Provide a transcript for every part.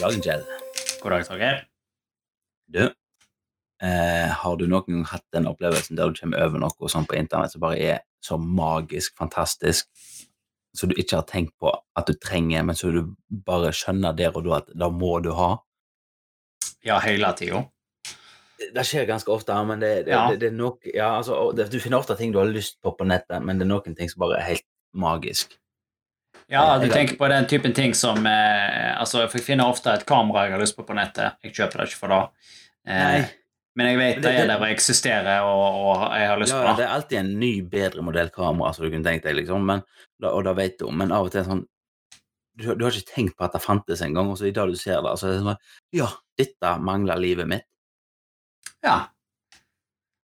God dag, Kjell. God dag, Torgeir. Du, eh, har du noen gang hatt den opplevelsen der du kommer over noe sånn på internett som bare er så magisk, fantastisk, så du ikke har tenkt på at du trenger, men så du bare skjønner der og da at da må du ha? Ja, hele tida. Det det skjer ganske ofte, men det, det, Ja. det, det er nok, ja, altså, det, du finner ofte ting du har lyst på på nettet, men det er noen ting som bare er helt magisk. Ja, du tenker på den typen ting som eh, Altså, jeg finner ofte et kamera jeg har lyst på på nettet. Jeg kjøper det ikke for det. Eh, men jeg vet det, det- er der og eksisterer, og, og jeg har lyst Ja, på det det. er alltid en ny, bedre modell kamera som du kunne tenkt deg, liksom, men, og da vet du om, men av og til det sånn du, du har ikke tenkt på at det fantes engang, og så i dag du ser det, så er det sånn Ja, dette mangler livet mitt. Ja.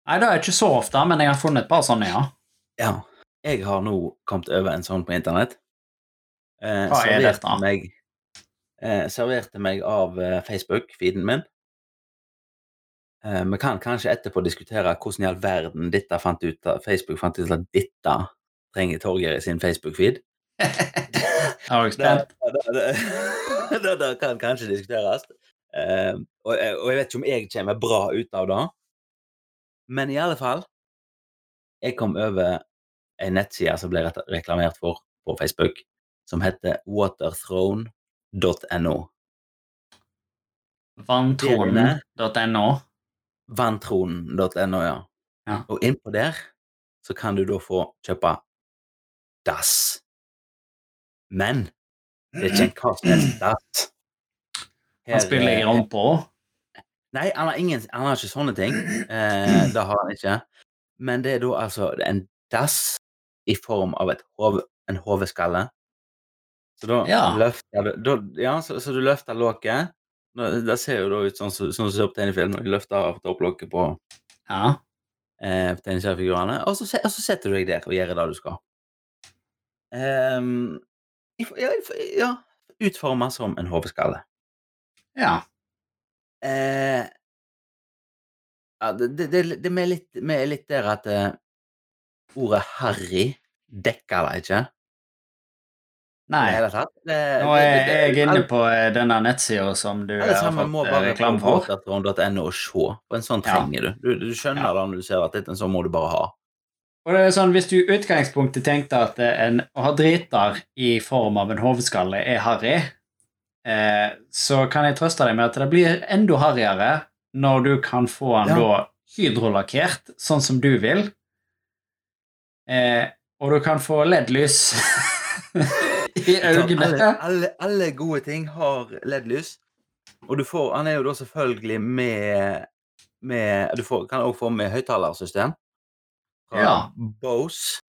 Nei, det er ikke så ofte, men jeg har funnet et par sånne, ja. Ja. Jeg har nå kommet over en sånn på internett. Eh, Hva er dette? Meg, eh, serverte meg av eh, Facebook-feeden min. Eh, Vi kan kanskje etterpå diskutere hvordan i all verden dette fant ut av Facebook fant ut at dette trenger Torgeir i sin Facebook-feed. Det, det, det, det, kan kanskje diskuteres. Eh, og, jeg- og jeg vet ikke om jeg kommer bra ut av det, men i alle fall Jeg kom over en nettside som ble reklamert for på Facebook, som heter waterthrone.no. Vanntronen.no. Vanntronen.no, ja. Ja. Og innpå der så kan du da få kjøpe dass. Men det er ikke en hva som helst dass. Han spiller ikke rom på? Nei, han har, ingen, han har ikke sånne ting. Eh, det har han ikke. Men det er da altså en dass i form av et hov, en hodeskalle. Så da Ja. løfter du Ja, så, så du løfter låket. Det ser jo da ut sånn som sånn du ser på tegnefilm, når de løfter opp topplokket på Ja. eh, tegneseriefigurene, og så, og så setter du deg der og gjør det du skal. Um, ja, ja utforma som en hodeskalle. ja. Eh, ja, det, det, det, det vi er litt, vi er litt der at uh, ordet harry dekker det ikke. Nei. det. Det, Nå er jeg inne på eh, denne nettsida som du har fått eh, reklame for. .no og se. og en sånn Ja. trenger du. du. Du skjønner Ja. da når du ser at dette, en sånn må du bare ha. Og det er sånn, Hvis du i utgangspunktet tenkte at eh, en, å ha driter i form av en hodeskalle er harry, eh, så kan jeg trøste deg med at det blir enda harryere når du kan få den Ja. da hydrolakkert, sånn som du vil. Eh, og du kan få LED-lys i Alle, øynene. alle, alle gode ting har LED-lys. Og du får, han er jo da selvfølgelig med, med Du får, kan også få med høyttalersystem. Ja. Bose.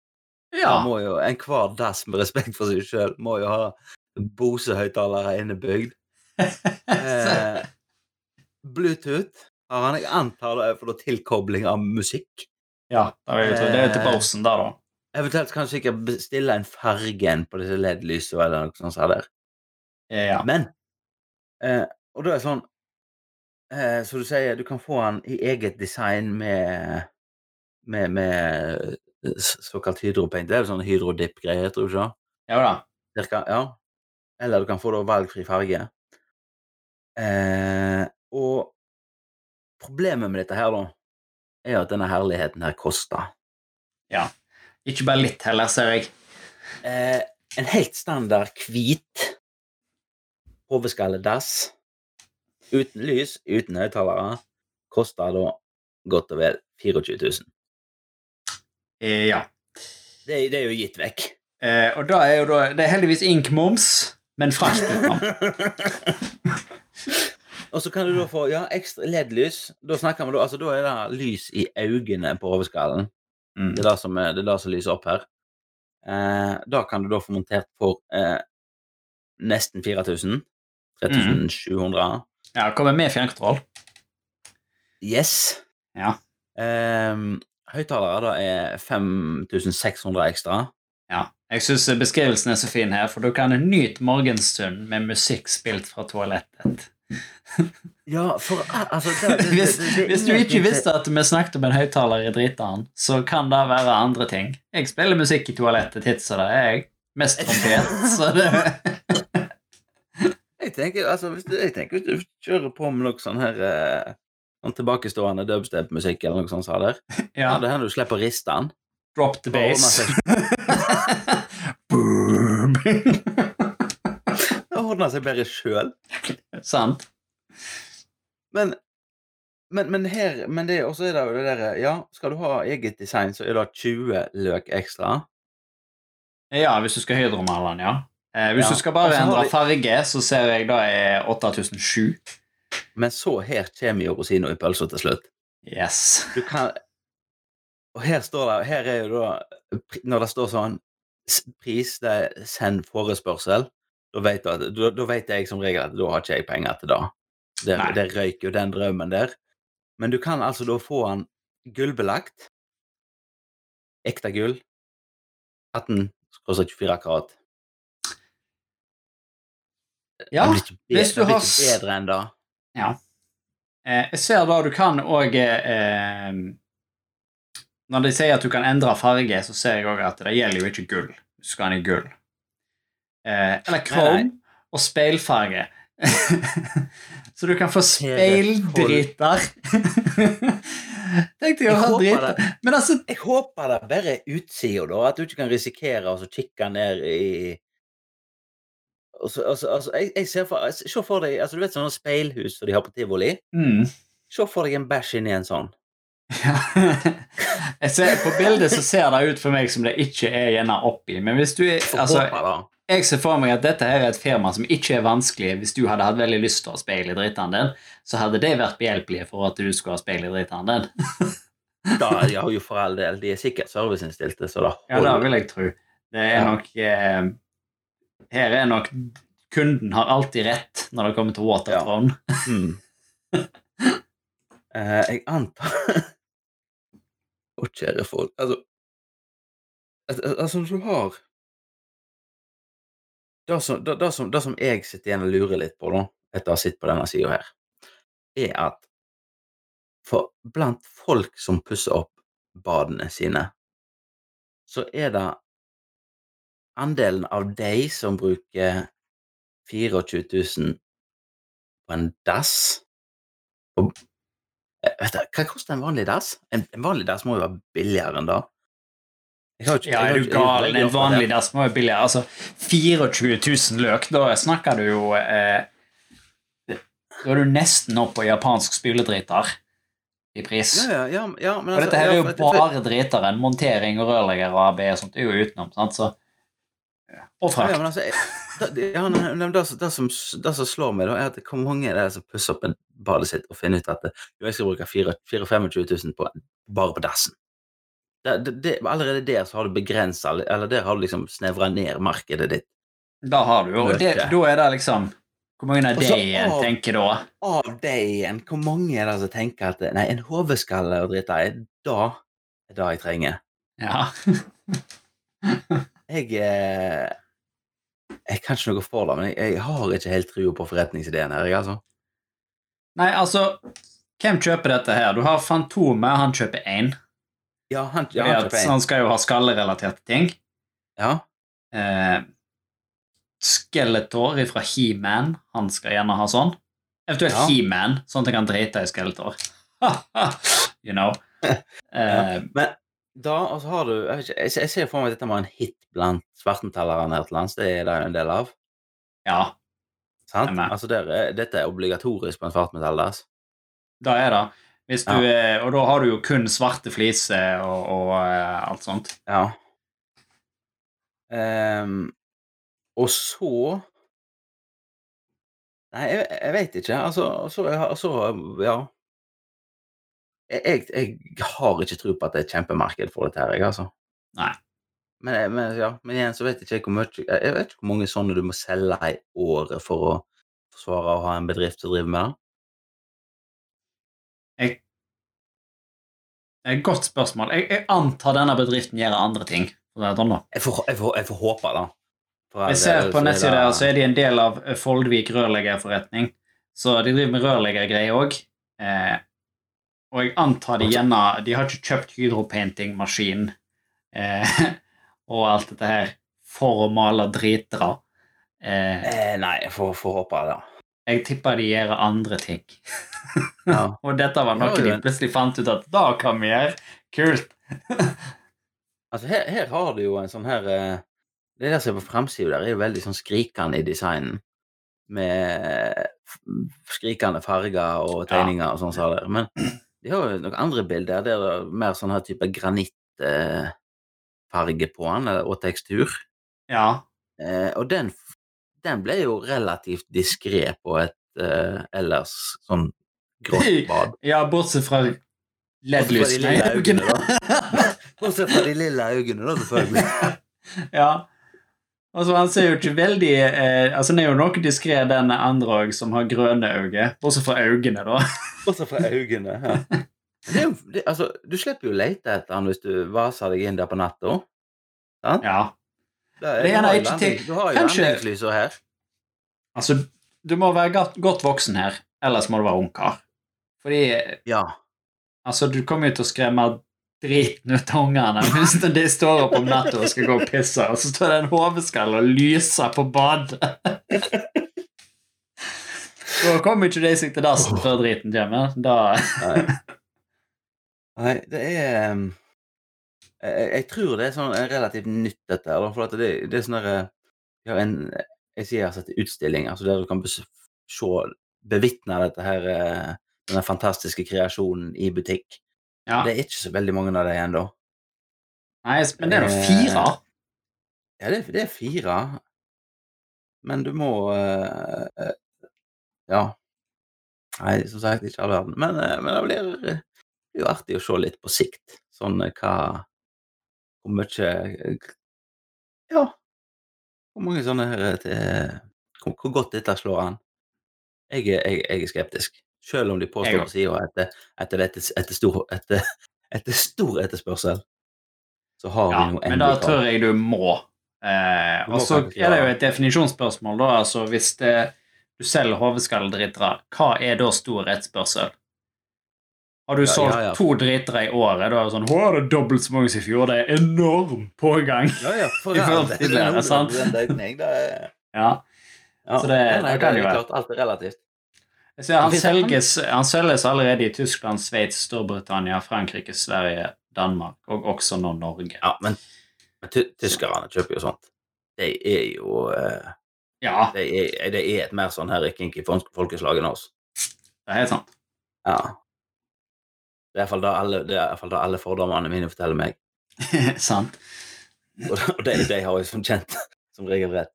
Ja. Må jo, Enhver dass med respekt for seg sjøl må jo ha Bose-høyttalere innebygd. Eh, Bluetooth har han. Jeg antar det er for tilkobling av musikk. ja det er jo det er til Eh, Bosen, da, da. Eventuelt kan du sikkert bestille en fargen på disse LED-lysene eller noe sånt. der. Ja. Men eh, Og da er det sånn eh, Så du sier, du kan få den i eget design med med, med såkalt hydropaint. Det er jo sånn hydrodip-greier, tror du ikke? ja da. Cirka, ja. Eller du kan få da valgfri farge. Eh, og problemet med dette her, da, er at denne herligheten her koster. Ikke bare litt heller, ser jeg. Eh, en helt standard hvit hodeskalledass uten lys, uten høyttalere, koster da godt og vel 24 000. Eh, ja. Det, det er jo gitt vekk. Eh, og da er jo da Det er heldigvis ink-moms, men frakt og så kan du da få ja, ekstra LED-lys. Da snakker vi da, altså da er det lys i øynene på hodeskallen. Mm. Det er det som, det er det som lyser opp her. Eh, da kan du da få montert for eh, nesten 4000. 3700. Ja, kommer med fjernkontroll. Yes. Ja. Eh, Høyttalere da er 5600 ekstra. ja. Jeg syns beskrivelsen er så fin her, for du kan nyte morgenstunden med musikk spilt fra toalettet. Ja, for altså det, det, Hvis, det, hvis du ikke visste at vi snakket om en høyttaler i driteren, så kan det være andre ting. Jeg spiller musikk i toalettet som det er jeg. Mest trompet, så det Jeg tenker altså, hvis du, jeg tenker hvis du kjører på med noe sånn her eh, sånn tilbakestående dubstep-musikk eller noe sånt, sa der. Ja. Ja. det hender du slipper å riste den. Drop the base. Boom. Det ordner seg bedre sjøl. Sant? Men, men, men her Men det også er det jo det derre Ja, skal du ha eget design, så er det 20 løk ekstra. Ja, hvis du skal hydromale den, ja. Eh, hvis Ja. du skal bare endre de... farge, så ser jeg da er 8007. Men så her kommer jo rosina i pølsa til slutt. Yes. Du kan Og her står det Her er jo da Når det står sånn pris, det er send forespørsel, da vet, du at, da, da vet jeg som regel at da har ikke jeg penger til det. Det, det røyker jo den drømmen der. Men du kan altså da få den gullbelagt. Ekte gull. 18 24 karat. Ja, bedre, hvis du har bedre enn det. Eh, jeg ser da du kan òg eh, Når de sier at du kan endre farge, så ser jeg òg at det gjelder jo ikke gull. Du skal ha i gull. Eh, eller krom og speilfarge. så du kan få speildriter. Tenkte jeg å ha drit. Men altså Jeg håper det bare er utsida, da. At du ikke kan risikere å så kikke ned i altså, altså, altså, jeg, jeg ser for, Se for deg altså, Du vet sånne speilhus som de har på tivoli? mm. Se for deg en bæsj inni en sånn. Ja. jeg ser, på bildet så ser det ut for meg som det ikke er gjerne oppi. Men hvis du altså. Jeg ser for meg at dette her er et firma som ikke er vanskelig. Hvis du hadde hatt veldig lyst til å ha speil i dritten din, så hadde det vært behjelpelig for at du skulle ha speil i dritten din. Da, ja, har jo for all del De er sikkert serviceinnstilte, så da Ja, det vil jeg tro. Det er nok eh, Her er nok Kunden har alltid rett når det kommer til Watertron. Mm. Eh, jeg antar Å, kjære folk. Altså altså, al- Altså, du har det som, det, det, som, det som jeg sitter igjen og lurer litt på, da, etter å ha sittet på denne sida her, er at for blant folk som pusser opp badene sine, så er det andelen av de som bruker 24 000 på en dass og, eh, vet du, Hva koster en vanlig dass? En, en vanlig dass må jo være billigere enn det. Ikke- Ja, er du gal? En vanlig dass må er billigere. Altså, 24 000 løk, da snakker du jo eh, Da er du nesten oppe på japansk spyledriter i pris. Ja, ja, ja, ja, men Og altså, dette her er jo bare bare driteren. Montering og rørlegger og AB og sånt er jo utenom. sant? Så, og frakt. ja, men altså, det, ja, det, som- det, som, det som slår meg, da, er at hvor mange er det som pusser opp en badet sitt og finner ut at det, jo, jeg skal bruke 24 000 på, bare på dassen. Det, det, allerede der så har du begrensa Eller der har du liksom snevra ned markedet ditt. Da har du jo det, Da er det liksom Hvor mange er det av- tenker da? Av det igjen, hvor mange er det som tenker at Nei, en hodeskalle og dritt, i, da er det jeg trenger. Ja. Jeg eh, Jeg kan ikke noe for det, men jeg, jeg har ikke helt trua på forretningsideen her, jeg, altså. Nei, altså Hvem kjøper dette her? Du har Fantomet, han kjøper én. Ja, han, ja, han at han skal jo ha skallerelaterte ting. Ja. Eh, Skeletor fra He-Man, han skal gjerne ha sånn. Eventuelt Ja. He-Man, sånn at jeg kan drite i Skeletor. you know. Eh, Men da altså, har du Jeg, ikke, jeg, ser- jeg ser for meg at dette var en hit blant svartentalerne her til lands. Det er det en del av. ja, Sant? Altså, der, er- dette er obligatorisk på en svartmetall. da er det. Du, eh, og da har du jo kun svarte fliser og, og uh, alt sånt. Ja. Um, og så Nei, jeg, jeg vet ikke. Altså, så, så Ja. Jeg, jeg, har ikke tro på at det er et kjempemarked for dette her, jeg, altså. Nei. Men, men, ja, men igjen så vet ikke jeg hvor mye jeg vet ikke hvor mange sånne du må selge i året for å forsvare å ha en bedrift som driver med det. Jeg, det er et godt spørsmål. Jeg, jeg antar denne bedriften gjør andre ting. Sånn. Jeg får, får, jeg får håpe, da. For Jeg ser på så er nettsida der, så er de en del av eh, Foldvik rørleggerforretning. Så de driver med rørleggergreier òg. Eh, og jeg antar de gjerne De har ikke kjøpt hydropainting-maskin eh, og alt dette her for å male dritbra. Eh, Eh, nei, jeg får, får håpe det. Jeg tipper de gjør andre ting. Ja. Og dette var noe de plutselig fant ut at da kan vi gjøre. Kult. Altså, her, her har du jo en sånn her eh, Det der som er på fremsida der, er jo veldig sånn skrikende i designen. Med skrikende farger og tegninger og sånn. sa der. Men de har jo noen andre bilder der det er mer sånn her type granittfarge på den, og tekstur. Ja. Eh, og den, den ble jo relativt diskré på et uh, ellers sånn grått bad. ja, bortsett fra LED-lysene i øynene, da. Bortsett fra de lille øynene, da, selvfølgelig. ja. Altså, han ser jo ikke veldig eh, Altså, han er jo noe diskré, den andre òg, som har grønne øyne. Bortsett fra øynene, da. Bortsett fra øynene. Ja. Det det, altså, du slipper jo å lete etter han hvis du vaser deg inn der på natta. Ja. Det er har jo ikke Du har jo kanskje- her. Altså, du må være godt, godt voksen her, ellers må du være ungkar. Fordi Ja. altså, du kommer jo til å skremme driten ut av ungene hvis de står opp om natta og skal gå og pisse, og så står det en hodeskalle og lyser på badet. Da kommer ikke de seg til dassen før driten kommer. Da Nei. Nei, det er um, jeg, jeg tror det er sånn eh, relativt nytt, dette. her, For det, det er sånn derre ja, en Jeg sier jeg har sett utstilling, altså der du kan se Bevitne dette her eh, denne fantastiske kreasjonen i butikk. Ja. Det er ikke så veldig mange av dem ennå. Nei, men det er nå fire. Ja, det, det er fire. Men du må uh, eh, Ja. Nei, som sagt, ikke all verden. Men, uh, men det blir, jo artig å se litt på sikt. Sånn eh, hva Hvor mye eh, Ja. Hvor mange sånne her eh, til, hvor, hvor godt dette slår an. Jeg, er- jeg, jeg er skeptisk. Selv om de Jeg påstår òg. på sida etter, etter, etter, etter, stor, etter, etter stor etterspørsel, så har Ja, vi noe men da endelig tror jeg du må. Eh, Du må og så faktisk er det jo gjøre et definisjonsspørsmål, da. Altså hvis det, du selger hodeskalledritere, hva er da stor etterspørsel? Har du Ja, solgt ja, ja. to dritere i året, da er det sånn Hå, det er dobbelt så mange som i fjor. Det er enorm pågang. Ja, ja, for til det, Det er sant? 100% det er Ja. ja. Så det- ja, nei, det kan jo være. klart, alt er relativt. Ser, han, selges, han selges allerede i Tyskland, Sveits, Storbritannia, Frankrike, Sverige, Danmark og også nå Norge. Ja, men, men tyskerne kjøper jo sånt. De er jo eh, Ja, De er, de er et mer sånn her kinky folk- folkeslag enn oss. det er helt sant. Ja. Det er iallfall det alle, det er i hvert fall det alle fordommene mine forteller meg. sant. Og de, de har jeg som kjent som regel rett.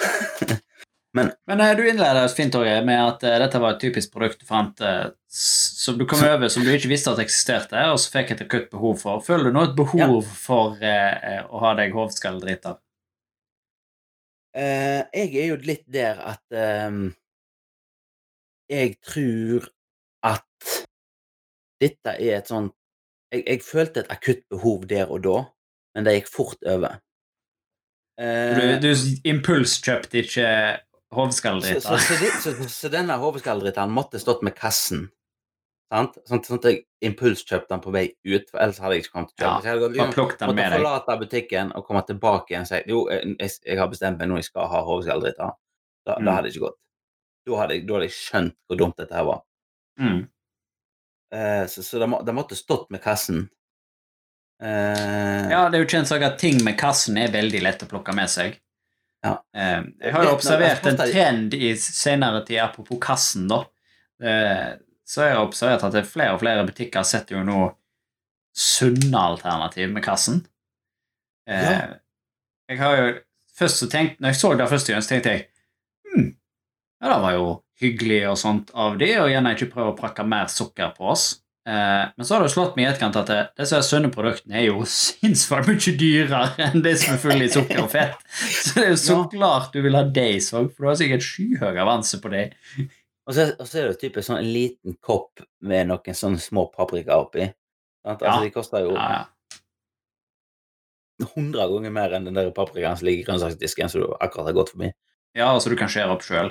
Men eh, du innleder oss fint Torgeir, med at uh, dette var et typisk produkt du fant uh, som du kom over som du ikke visste at eksisterte, og så fikk et akutt behov for. Føler du nå et behov for uh, å ha deg hovskalledriter? Eh, jeg er jo litt der at ehm, Jeg tror dette er et sånt jeg, jeg følte et akutt behov der og da, men det gikk fort over. Uh, Du, du impulskjøpte ikke så, så, så, det- så, denne hodeskalledritteren måtte stått med kassen. Sant? Sånn, sånn at jeg impulskjøpte den på vei ut, for ellers hadde jeg ikke kommet til å Ja, jeg hadde liksom, måtte med deg. forlate butikken og komme tilbake igjen og si jo, jeg, jeg, jeg har bestemt meg nå jeg skal ha hodeskalledritter. Da, Mm. da hadde det ikke gått. Da hadde, jeg, da hadde jeg skjønt hvor dumt dette her var. Mm. Eh, så så det, de, måtte stått med kassen. Eh, Ja, det er jo kjent sak at ting med kassen er veldig lett å plukke med seg. Ja. Eh, jeg har jo observert en trend i senere tid, apropos kassen, da. Eh, så har jeg observert at er flere og flere butikker setter jo nå sunne alternativ med kassen. Eh, Ja. Jeg har jo Først så tenkt, når jeg så det første gang, så tenkte jeg ja, det var jo hyggelig og sånt av de, og gjerne ikke prøve å prakke mer sukker på oss. Eh, men så har det jo slått meg i etterkant at det, disse sunne produktene er jo sinnssykt mye dyrere enn det som er fulle i sukker og fett. Så det er jo så Ja. klart du vil ha de òg, for du har sikkert skyhøy avanse på dem. Og så, og så er det jo typisk sånn en liten kopp med noen sånne små paprika oppi. Sant? Ja. Altså, de koster jo Ja, ja. 100 ganger mer enn den der paprikaen som ligger i grønnsaksdisken som du akkurat har gått forbi. ja, så du kan skjære opp sjøl.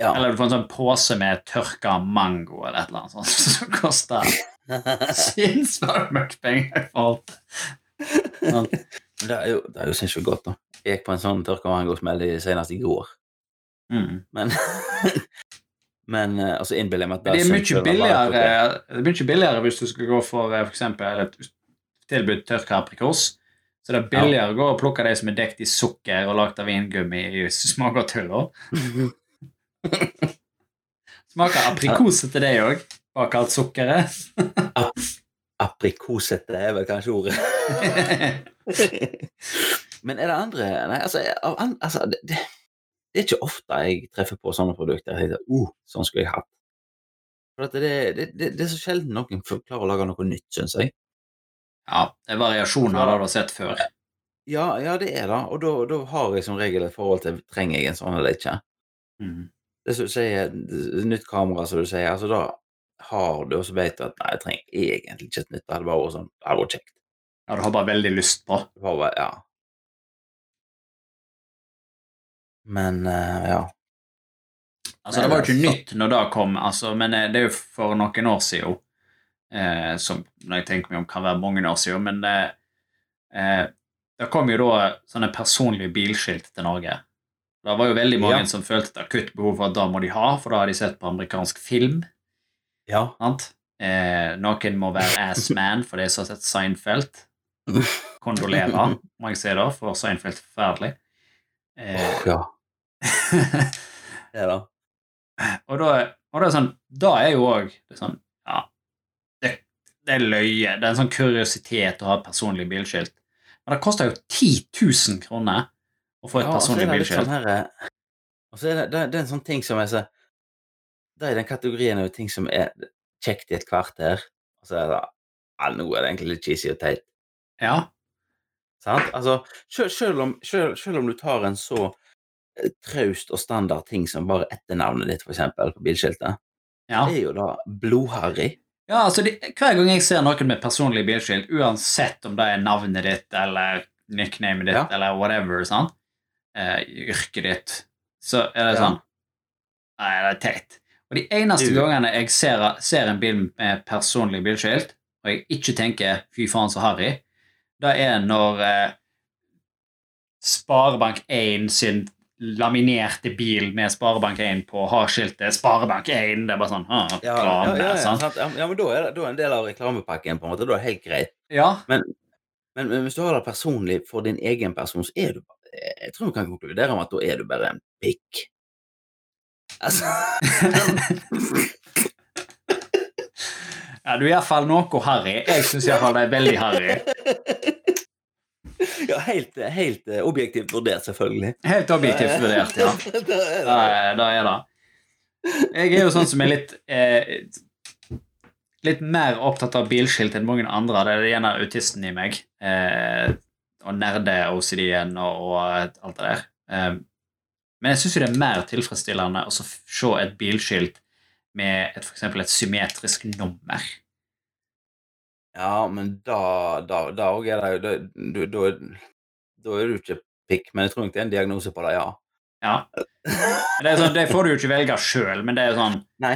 Ja. Eller du får en sånn pose med tørka mango eller et eller annet sånt som koster sinnssykt mye penger for alt. Sånn. Det er jo, det er jo sinnssykt godt, da. Jeg gikk på en sånn tørka mango-smell senest i går. Mm. Men Men eh, altså innbiller jeg meg at Men det er det billigere, er det er mye billigere hvis du skal gå for f.eks. for eksempel et tilbud tørka aprikos. Så det er billigere å gå og plukke de som er dekt i sukker og lagd av vingummi i smågodthyller. Smaker aprikosete det òg, bak alt sukkeret. Aprikosete er vel kanskje ordet. Men er det andre Nei, altså, altså det, det, det er ikke ofte jeg treffer på sånne produkter. Jeg tenker, uh, sånn skulle jeg hatt. For det, det, det, det er så sjelden noen klarer å lage noe nytt, syns jeg. Ja, det er variasjoner av det du har sett før. Ja, ja, det er det. Og da, da har jeg som regel et forhold til trenger jeg en sånn eller ikke. Mm. Det som du sier, nytt kamera, som du sier, altså da har du, også vet du at nei, jeg trenger egentlig ikke et nytt. Det hadde bare vært sånn, det hadde vært kjekt. Ja, du har bare veldig lyst på. Bare, ja. Men uh, ja. Altså, det var jo ikke nytt når det kom, altså, men eh, det er jo for noen år siden. Eh, som når jeg tenker meg om kan være mange år siden, men eh, eh, det kom jo da sånne personlige bilskilt til Norge. Det var jo veldig mange Ja. som følte et akutt behov for at da må de ha, for da har de sett på amerikansk film. Ja. Sant? Eh, noen må være assman for de er har sett Seinfeld. Kondolerer, må jeg si da, for Seinfeld er forferdelig. Eh, Åh, ja. Det da. Og da, og da er sånn Da er jo òg sånn Ja, det, det er løye. Det er en sånn kuriositet å ha personlig bilskilt. Men det koster jo 10 000 kroner å få et Ja, er personlig det bilskilt. Sånn eh, det, det, det er en sånn ting som er så Det er den kategorien av ting som er kjekt i et kvarter, og så er det ja, nå er det egentlig litt cheesy og teit. Ja, Sant? Altså, selv, selv, om, selv, selv om du tar en så eh, traust og standard ting som bare etternavnet ditt, for eksempel, på bilskiltet, ja. det er jo da blodharry. ja altså de, Hver gang jeg ser noen med personlig bilskilt, uansett om det er navnet ditt eller nicknamet ditt Ja. eller whatever, sant? Eh, yrket ditt, så er det Ja. sånn Nei, det er teit. Og de eneste gangene jeg ser, ser en bil med personlig bilskilt, og jeg ikke tenker 'fy faen, så harry', det er når eh, Sparebank1 sin laminerte bil med Sparebank1 på har skiltet 'Sparebank1'. Det er bare sånn ah, Ja, ja, reklame, ja, ja, sant? sant? ja, ja, men da er det da er en del av reklamepakken, på en måte. Da er det helt greit. Ja, Men, men hvis du har det personlig for din egen person, så er du bare Jeg tror vi kan konkludere med at da er du bare en pikk. Altså ja du er iallfall noe harry. Jeg syns iallfall det er veldig harry. Ja, helt, helt eh, objektivt vurdert, selvfølgelig. Helt objektivt vurdert, ja. Det. er, det. Jeg er jo sånn som er litt eh, Litt mer opptatt av bilskilt enn mange andre. Det er gjerne autisten i meg. Eh, og nerde-OCD-en og, og alt det der. Um, men jeg syns jo det er mer tilfredsstillende å se et bilskilt med et, eksempel et symmetrisk nummer. Ja, men da Da da er det jo da- Da er du ikke pikk, men jeg tror nok det er en diagnose på det, ja. Ja. Det, sånn, det får du jo ikke velge sjøl, men det er sånn Nei.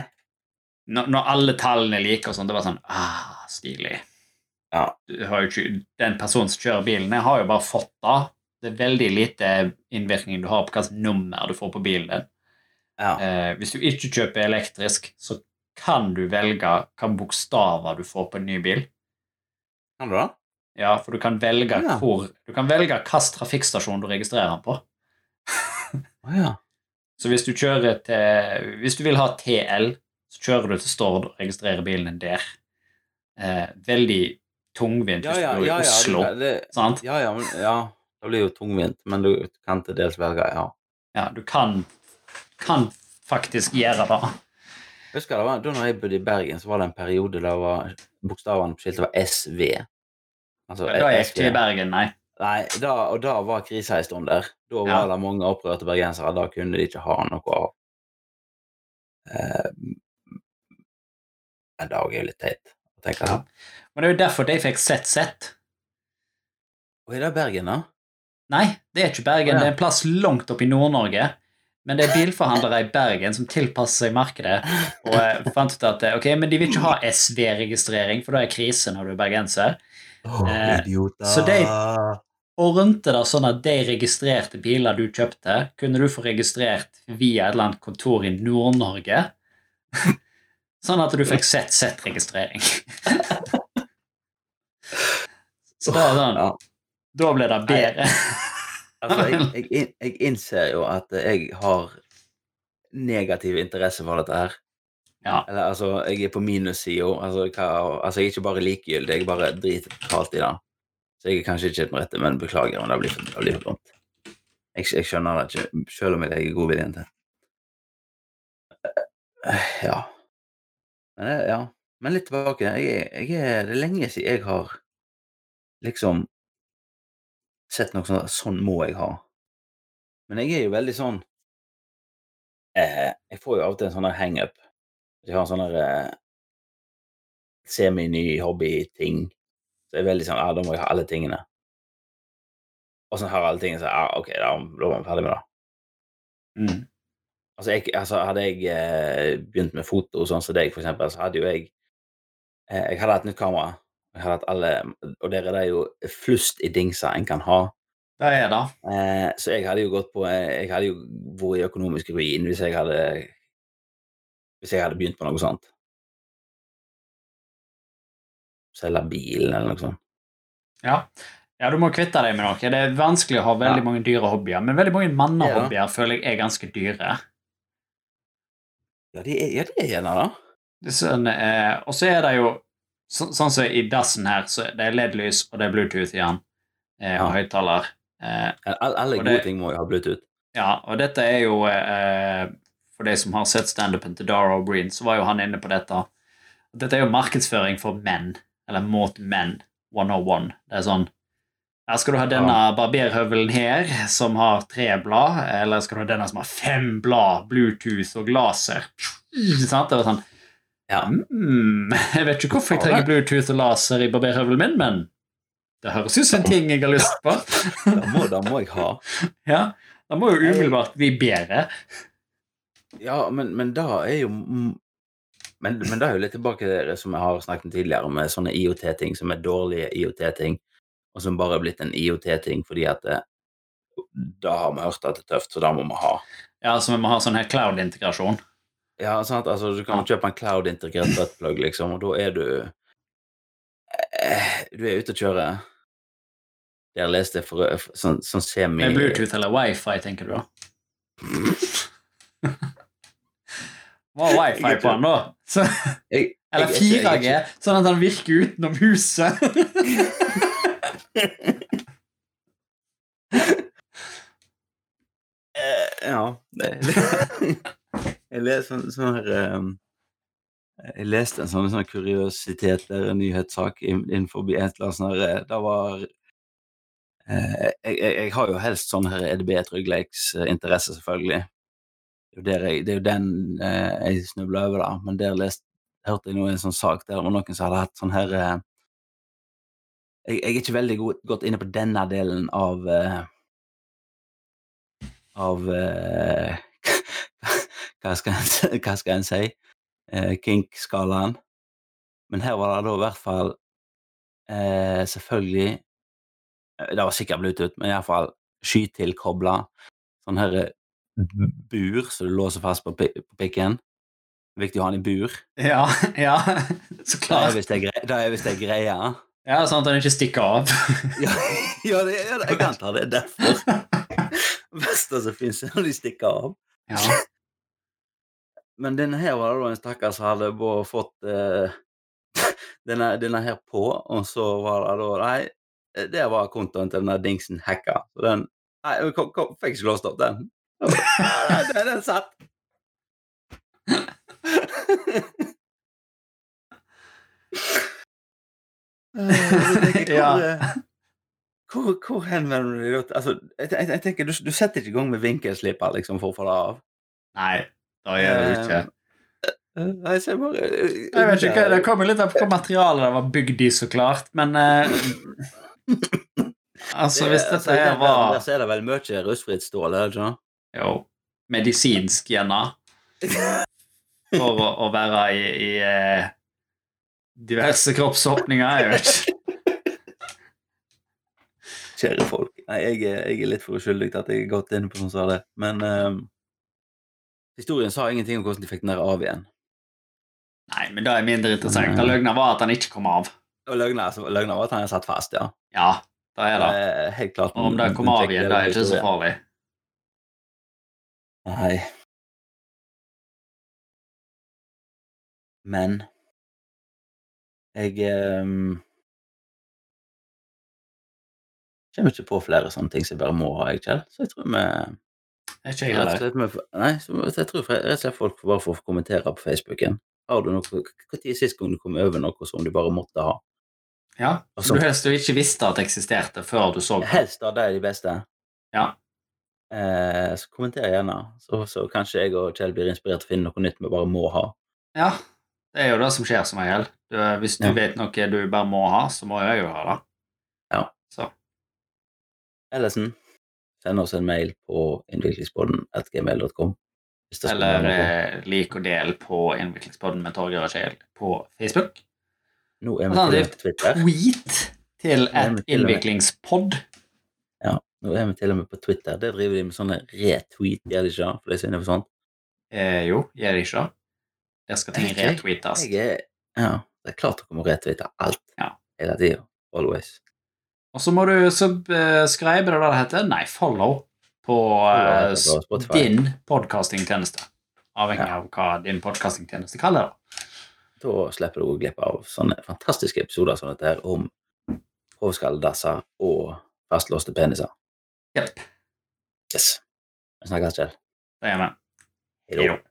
når, når alle tallene er like og sånn, det bare sånn ah, Stilig. Ja. Du har jo ikke, den personen som kjører bilen, jeg har jo bare fått det. Det er veldig lite innvirkning du har på hvilket nummer du får på bilen din. Ja. Eh, hvis du ikke kjøper elektrisk, så kan du velge hvilke bokstaver du får på en ny bil. Kan du det? Ja, for du kan velge Ja. hvor Du kan velge hvilken trafikkstasjon du registrerer den på. oh, ja. Så hvis du kjører til Hvis du vil ha TL, så kjører du til Stord og registrerer bilen din der. Eh, veldig tungvint hvis du bor i Oslo. du, det, sant? ja, ja, men, ja. Det blir jo tungvint, men du kan til dels velge, ja. Ja, du kan, kan faktisk gjøre det. Jeg husker det var, Da jeg bodde i Bergen, så var det en periode der var bokstavene på skiltet var SV. Altså, Da gikk jeg ikke i Bergen, nei. Nei, da, og da var krisa en stund der. Da var Ja. det mange opprørte bergensere. Da kunne de ikke ha noe av. Eh, en dag er jo litt teit å tenke Ja. Men det er jo derfor de fikk sett sett. Og er det Bergen, da? Nei, det er ikke Bergen. Det er en plass langt oppe i Nord-Norge. Men det er bilforhandlere i Bergen som tilpasser seg markedet. Og eh, fant ut at eh, ok, men de vil ikke ha SV-registrering, for da er krise når du er bergenser. Oh, idioter. så de- ordnet det sånn at de registrerte biler du kjøpte, kunne du få registrert via et eller annet kontor i Nord-Norge. Sånn at du fikk sett Z-registrering. Så da, sånn Ja. Da ble det bedre. Altså, jeg, jeg, jeg innser jo at jeg har negativ interesse for dette her. Ja. Eller altså, jeg er på minussida. Altså, altså, jeg er ikke bare likegyldig, jeg bare driter totalt i det. Så jeg er kanskje ikke den rette, men beklager om det blir for, dumt. Jeg, jeg skjønner det ikke, selv om jeg legger godviljen til. Eh, Ja. Men, ja. men litt tilbake. Jeg, jeg er, det er lenge siden jeg har liksom sett noe sånn Sånn må jeg ha. Men jeg er jo veldig sånn eh, Jeg får jo av og til en sånn hangup. Jeg har en sånn eh, semi-ny hobby-ting. Så jeg er veldig sånn Ja, da må jeg ha alle tingene. Og så har jeg alle tingene, så ja, OK, da, da var vi ferdig med det. Mm. Altså, jeg, altså hadde jeg eh, begynt med foto, sånn som deg, for eksempel, så hadde jo jeg eh, Jeg hadde hatt nytt kamera. Jeg har hatt alle, og der er det jo flust i dingser en kan ha. Det er det. Eh, så jeg hadde jo gått på eh, Jeg hadde jo vært i økonomisk ruin hvis jeg hadde Hvis jeg hadde begynt på noe sånt. Selge bilen eller noe sånt. Ja. ja, du må kvitte deg med noe. Det er vanskelig å ha veldig Ja. mange dyre hobbyer, men veldig mange mannehobbyer føler jeg er ganske dyre. Ja, det er, ja, det er gjerne det. Sånn, eh, og så er det jo så, sånn som i dassen her, så det er LED-lys, og det er Bluetooth igjen, eh, og Ja. høyttaler. Eh, Alle, gode ting må jo ha Bluetooth. ja, og dette er jo eh, For de som har sett standupen til Dara O'Brien, så var jo han inne på dette. Dette er jo markedsføring for menn, eller mot menn, 101. Det er sånn her skal du ha denne barberhøvelen her, som har tre blad, eller skal du ha denne som har fem blad, Bluetooth og laser? Sånn, Det var sånn Ja. mm, Jeg vet ikke hvorfor jeg trenger Bluetooth og laser i barberhøvelen min, men det høres ut som en ting jeg har lyst på. Det må, det må jeg ha. Ja, Det må jo umiddelbart bli bedre. Ja, men, men da er jo men, men da er jo litt tilbake til det som jeg har snakket om tidligere, med sånne IOT-ting som er dårlige IOT-ting, og som bare er blitt en IOT-ting fordi at det, da har vi hørt at det er tøft, så da må vi ha. Ja, Så vi må ha sånn her cloud-integrasjon. Ja, sant? Altså, du kan kjøpe en cloud-integrert buttplug, liksom, og da er du eh, Du er ute og kjører. Der leste jeg for, for sånn, sånn semi Med Bluetooth eller wifi, tenker du da? Hva er wifi på den, da? Så, Jeg, eller jeg- jeg- 4G, sånn at den virker utenom huset. Eh, Ja. det- Jeg leste en sånn her um, Jeg leste en sånn, sånn kuriositet eller en nyhetssak innenfor et eller annet sånn her eh, Det var eh, jeg, jeg, har jo helst sånn her EDB-tryggleiksinteresse, selvfølgelig. Det er jeg, det er jo den eh, jeg snubla over, da. Men der lest, hørte jeg nå en sånn sak der det var noen som hadde hatt sånn her eh, jeg, jeg er ikke veldig god, godt inne på denne delen av eh, av eh, hva, skal en, hva skal en si? Eh, Kink-skalaen. Men her var det da i hvert fall eh, selvfølgelig eh, Det var sikkert Bluetooth, men iallfall skytilkobla sånn her eh, bur som du låser fast på, på pikken. Viktig å ha den i bur. Ja, ja, så Det klart. det er visst ei greie. Ja, Sånn at den ikke stikker av. Ja, ja, det, ja jeg antar det er derfor. Verste som fins, er når de stikker av. Ja. Men denne her var det da en stakkar som hadde bare fått eh, denne, denne her på, og så var det da Nei, det var kontoen til denne dingsen hacka. Så den Nei, jeg kom, kom, fikk ikke låst opp den. Den, den satt. Eh, tenker jeg, Ja. hvor, eh, hvor, hvor henvender du deg? Altså, jeg, jeg, jeg tenker, du, du setter ikke i gang med vinkelsliper liksom, for å få det av. Nei, det gjør det ikke. Eh, Nei, så jeg bare Jeg vet ikke, Det kommer litt an på hva materialet det var bygd i, så klart, men eh, Altså, hvis dette her var Der så er det vel mye rustfritt stål, er det ikke? Jo, medisinsk gjerne, for å, å være i, i eh, diverse kroppsåpninger, jeg vet ikke. Kjære folk. Nei, jeg, jeg er litt for uskyldig til at jeg har gått inn på sånn som det. Men ehm, historien sa ingenting om hvordan de fikk den der av igjen. Nei, men det er mindre interessant. Mm. Det løgna var at han ikke kom av. Og løgna løgna var at han er satt fast, ja. Ja, det er det. Eh, helt klart. Og om det kom av igjen, det er ikke så farlig. Nei. Men jeg um, kommer ikke på flere sånne ting som jeg bare må ha, jeg, Kjell. Så jeg tror vi Det ikke jeg heller. Nei, jeg tror rett og slett folk bare får kommentere på Facebooken. Har du noe Når sist gang du kom over noe som du bare måtte ha? Ja, Som du helst du ikke visste at det eksisterte før du så det. Helst av de beste. Ja. Eh, så kommenter gjerne, så, så kanskje jeg og Kjell blir inspirert til å finne noe nytt vi bare må ha. Ja, det er jo det som skjer som regel. Du, hvis du Ja. vet noe du bare må ha, så må jeg jo ha det. Ja. Så. Ellesen, send oss en mail på innviklingspodden.gmail.com. Det Eller eh, lik og del på Innviklingspodden med Torgeir og Kjell på Facebook. Nå er vi til og med på Twitter. Tweet til et innviklingspod. Ja, nå er vi til og med på Twitter. Der driver de med sånne retweet, gjør de ikke? For de er inne på sånt. Eh, jo, gjør de ikke det? Der skal ting Jeg retweetes. Jeg er, ja, det er klart dere må retweete alt. Ja. Hele tida. Always. Og så må du subscribe, det det heter? Nei, follow på uh, din podkastingtjeneste. Avhengig Ja. av hva din podkastingtjeneste kaller det. Da slipper du å gå glipp av sånne fantastiske episoder som dette her om hovskalledasser og fastlåste peniser. Jepp. Yes. Vi snakkes, Kjell. Det gjør vi. Hei da.